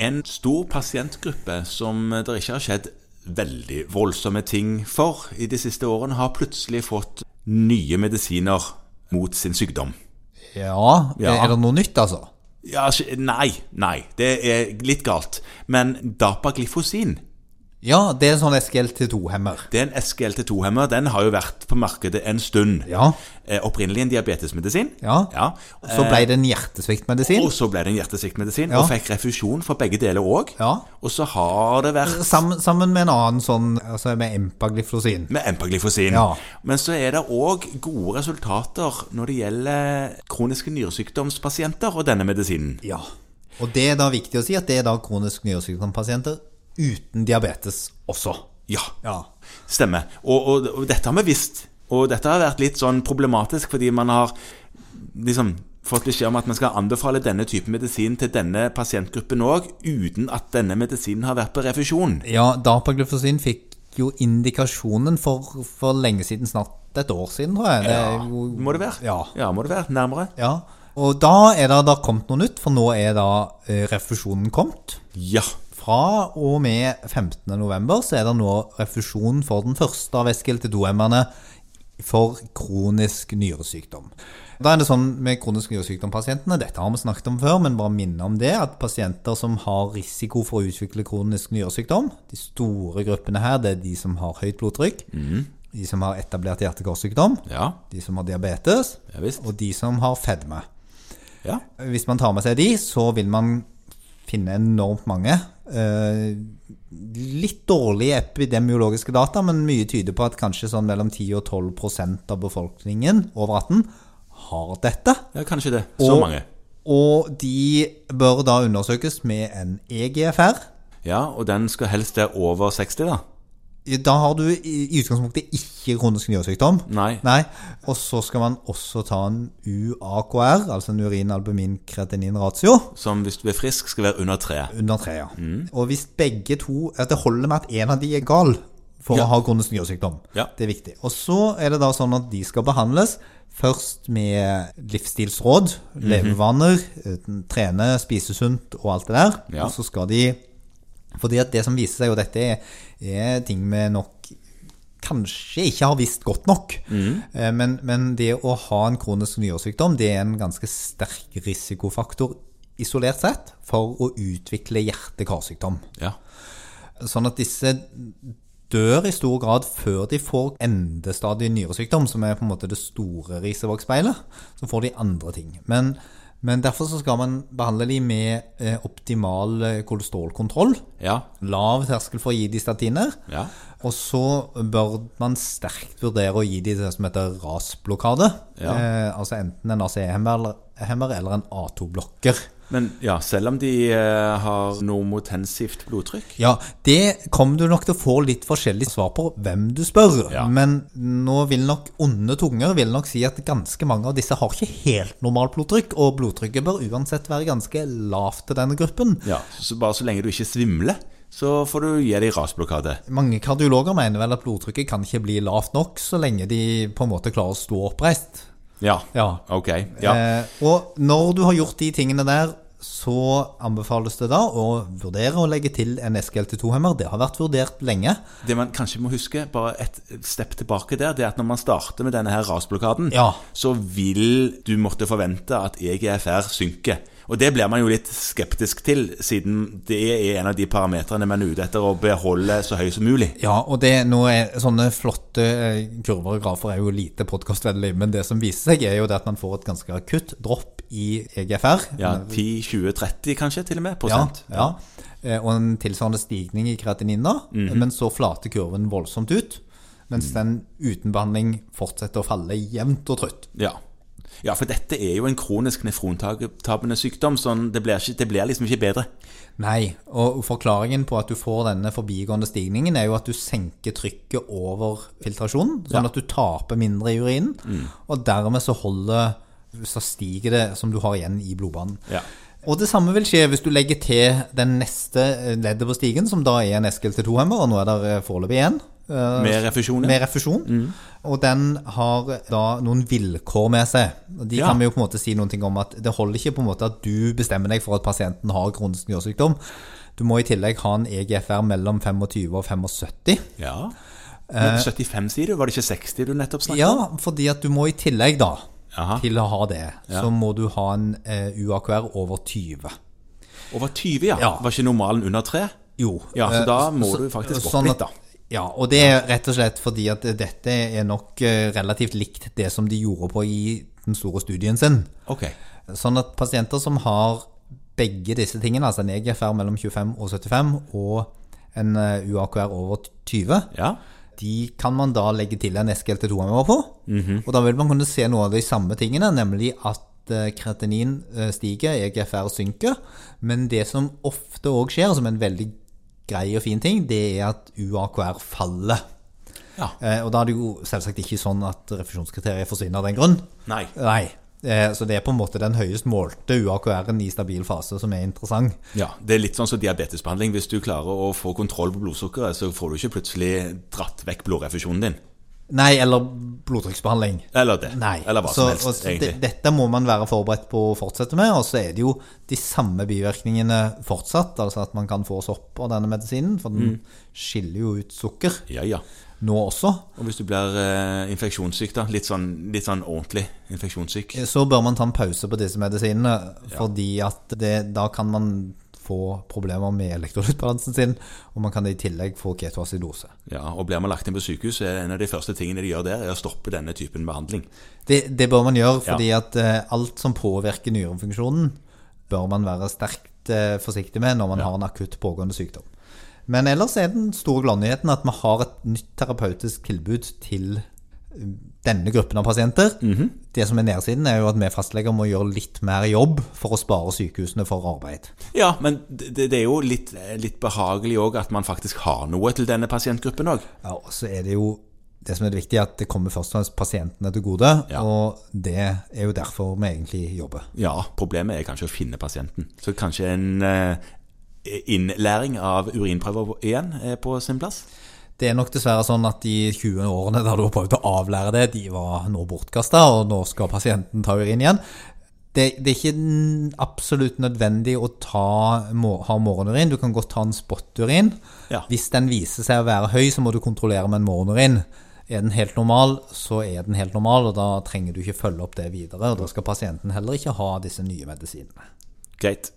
En stor pasientgruppe som det ikke har skjedd veldig voldsomme ting for i de siste årene, har plutselig fått nye medisiner mot sin sykdom. Ja, Ja. er det noe nytt, altså? Ja, altså, nei, nei, det er litt galt. Men dapaglifosin, Ja, det er en sånn SGLT2-hemmer. det er en SGLT2-hemmer. Den har jo vært på markedet en stund. Ja. Eh, opprinnelig en diabetesmedisin. Ja. ja. Så ble det en hjertesviktmedisin. Og så ble det en hjertesviktmedisin, Ja. og fikk refusjon for begge deler òg. Ja. Og så har det vært Sammen, sammen med en annen sånn, altså med empagliflosin. med empaglifosin. Ja. Men så er det òg gode resultater når det gjelder kroniske nyresykdomspasienter og denne medisinen. Ja. Og det er da viktig å si at det er da kronisk nyresykdompasienter uten diabetes også. Ja, Ja. stemmer. Og, og, og dette har vi visst. Og dette har vært litt sånn problematisk fordi man har liksom fått beskjed om at man skal anbefale denne typen medisin til denne pasientgruppen òg, uten at denne medisinen har vært på refusjon. Ja, dapagliflosin fikk jo indikasjonen for, for lenge siden, snart et år siden, tror jeg. Det Ja, må det være? Ja. ja må det være. Nærmere. ja. Og da er det da kommet noe nytt, for nå er da eh, refusjonen kommet. Ja. Fra og med 15. november så er det nå refusjon for den første av SGLT2-emmerne for kronisk nyresykdom. Da er det sånn med kronisk nyresykdom-pasientene, dette har vi snakket om før, men bare minne om det, at pasienter som har risiko for å utvikle kronisk nyresykdom, de store gruppene her, det er de som har høyt blodtrykk, de som har etablert hjerte-karsykdom, Ja. de som har diabetes, Ja og de som har fedme. Ja. Hvis man tar med seg de, så vil man finne enormt mange. Eh, litt dårlige epidemiologiske data, men mye tyder på at kanskje sånn mellom 10 og 12% av befolkningen over 18 har dette. ja, kanskje det. Så Og- mange. Og de bør da undersøkes med en EGFR. Ja, og den skal helst være over 60, da. Da har du i utgangspunktet ikke kronisk nyresykdom. Nei. Nei. Og så skal man også ta en UAKR, altså en urinalbumin-kreatinin-ratio. Som hvis du er frisk, skal være under tre. Under tre, ja. Og hvis begge to at Det holder med at en av de er gal for Ja. å ha kronisk nyresykdom. Ja. Det er viktig. Og så er det da sånn at de skal behandles først med livsstilsråd, levevaner, eh, trene, spise sunt og alt det der. Ja. Og så skal de Fordi at det som viser seg, og dette er, er ting vi nok kanskje ikke har visst godt nok. mm. Men, men det å ha en kronisk nyresykdom det er en ganske sterk risikofaktor isolert sett for å utvikle hjerte-karsykdom. Ja. Sånn at disse dør i stor grad før de får endestadig nyresykdom, som er på en måte det store risevågspeilet. Så får de andre ting. Men, men derfor så skal man behandle de med eh, optimal eh, kolesterolkontroll. Ja. Lav terskel for å gi de statiner. Ja. Og så bør man sterkt vurdere å gi de det som heter rasblokade. Ja. Eh, altså enten en ACE-hemmer eller- hemmer eller en A2-blokker. Men ja, selv om de eh, har normotensivt blodtrykk Ja, det kommer du nok til å få litt forskjellig svar på hvem du spør. Ja. Men nå vil nok onde tunger vil nok si at ganske mange av disse har ikke helt normalt blodtrykk, og blodtrykket bør uansett være ganske lavt til denne gruppen. Ja, så Bare så lenge du ikke svimler, så får du gi dem rasblokade. Mange kardiologer mener vel at blodtrykket kan ikke bli lavt nok så lenge de på en måte klarer å stå oppreist. Ja. Ja. Ok. Ja. Eh, og når du har gjort de tingene der, så anbefales det da å vurdere å legge til en SGLT2-hemmer. Det har vært vurdert lenge. Det man kanskje må huske, bare et stepp tilbake der, det er at når man starter med denne her rasblokaden, Ja. så vil du måtte forvente at EGFR synker. Og det blir man jo litt skeptisk til, siden det er en av de parametrene man er ute etter å beholde så høy som mulig. Ja, og det, nå er, sånne flotte eh, kurver og grafer er jo lite podkastvennlig, men det som viser seg, er jo det at man får et ganske akutt dropp i EGFR. Ja, 10-20-30 kanskje, til og med, prosent. ja. ja, Og en tilsvarende stigning i kreatininer, mm -hmm. men så flater kurven voldsomt ut, mens den uten behandling fortsetter å falle jevnt og trutt. Ja. Ja, for dette er jo en kronisk nefrontapende sykdom, sånn det blir, ikke, det blir liksom ikke bedre. Nei, og forklaringen på at du får denne forbigående stigningen er jo at du senker trykket over filtrasjonen, sånn Ja. at du taper mindre i urinen, og dermed så holder, så stiger det som du har igjen i blodbanen. Ja. Og det samme vil skje hvis du legger til den neste leddet på stigen, som da er en SGLT2-hemmer, og nå er det foreløpig én. Eh, Med refusjon, med refusjon. Og den har da noen vilkår med seg. De Ja. kan vi jo på en måte si noen ting om at det holder ikke på en måte at du bestemmer deg for at pasienten har kronisk nyresykdom. Du må i tillegg ha en EGFR mellom 25 og 75. Ja. Men 75, sier du? Var det ikke 60 du nettopp snakket om? Ja, fordi at du må i tillegg da, Aha. til å ha det, Ja. så må du ha en eh, UAKR over 20. Over 20, ja. Ja. Var ikke normalen under 3? Jo. Ja, så eh, da må så- du faktisk opp sånn litt, da. Ja, og det er rett og slett fordi at dette er nok eh, relativt likt det som de gjorde på i den store studien sin. Okay. Sånn at pasienter som har begge disse tingene, altså en EGFR mellom 25 og 75 og en eh, UAKR over 20, Ja. de kan man da legge til en SGLT2-hemmer på. Mhm. Og da vil man kunne se noe av de samme tingene, nemlig at eh, kreatinin stiger, EGFR synker. Men det som ofte òg skjer, som en veldig grei og fin ting, det er at UAKR faller. Ja. Eh, og da er det jo selvsagt ikke sånn at refusjonskriteriet forsvinner av den grunn. Nei. Nei. Eh, så det er på en måte den høyest målte UAKR-en i stabil fase som er interessant. Ja, Det er litt sånn som diabetesbehandling. Hvis du klarer å få kontroll på blodsukkeret, så får du ikke plutselig dratt vekk blodrefusjonen din. Nei, eller blodtrykksbehandling. Eller det. Nei. Eller hva så, som helst, og egentlig. Dette må man være forberedt på å fortsette med. Og så er det jo de samme bivirkningene fortsatt. Altså at man kan få sopp av denne medisinen, for den Mm. skiller jo ut sukker Ja, ja. nå også. Og hvis du blir eh, infeksjonssyk, da, litt sånn, litt sånn ordentlig infeksjonssyk Så bør man ta en pause på disse medisinene, fordi at det, da kan man få problemer med elektrolyttbalansen sin, og man kan i tillegg få ketoacidose. Ja, Og blir man lagt inn på sykehus, er en av de første tingene de gjør der, er å stoppe denne typen behandling. Det, det bør man gjøre, Ja. fordi at eh, alt som påvirker nyrefunksjonen, bør man være sterkt eh, forsiktig med når man har en akutt pågående sykdom. Men ellers er den store gladnyheten at vi har et nytt terapeutisk tilbud til denne gruppen av pasienter. Mhm. Det som er nedsiden, er jo at vi fastleger må gjøre litt mer jobb for å spare sykehusene for arbeid. Ja, men det, det er jo litt, litt behagelig òg at man faktisk har noe til denne pasientgruppen òg. Ja, og så er det jo det som er det viktige, at det kommer først og fremst pasientene til gode. Ja. Og det er jo derfor vi egentlig jobber. Ja, problemet er kanskje å finne pasienten. Så kanskje en eh, innlæring av urinprøver igjen er på sin plass? Det er nok dessverre sånn at de 20 årene der du har prøvd å avlære det, de var nå bortkasta, og nå skal pasienten ta urin igjen. Det, det er ikke absolutt nødvendig å ta, må, ha morgenurin. Du kan godt ta en spotturin. Ja. Hvis den viser seg å være høy, så må du kontrollere med en morgenurin. Er den helt normal, så er den helt normal, og da trenger du ikke følge opp det videre. Og da skal pasienten heller ikke ha disse nye medisinene. Greit.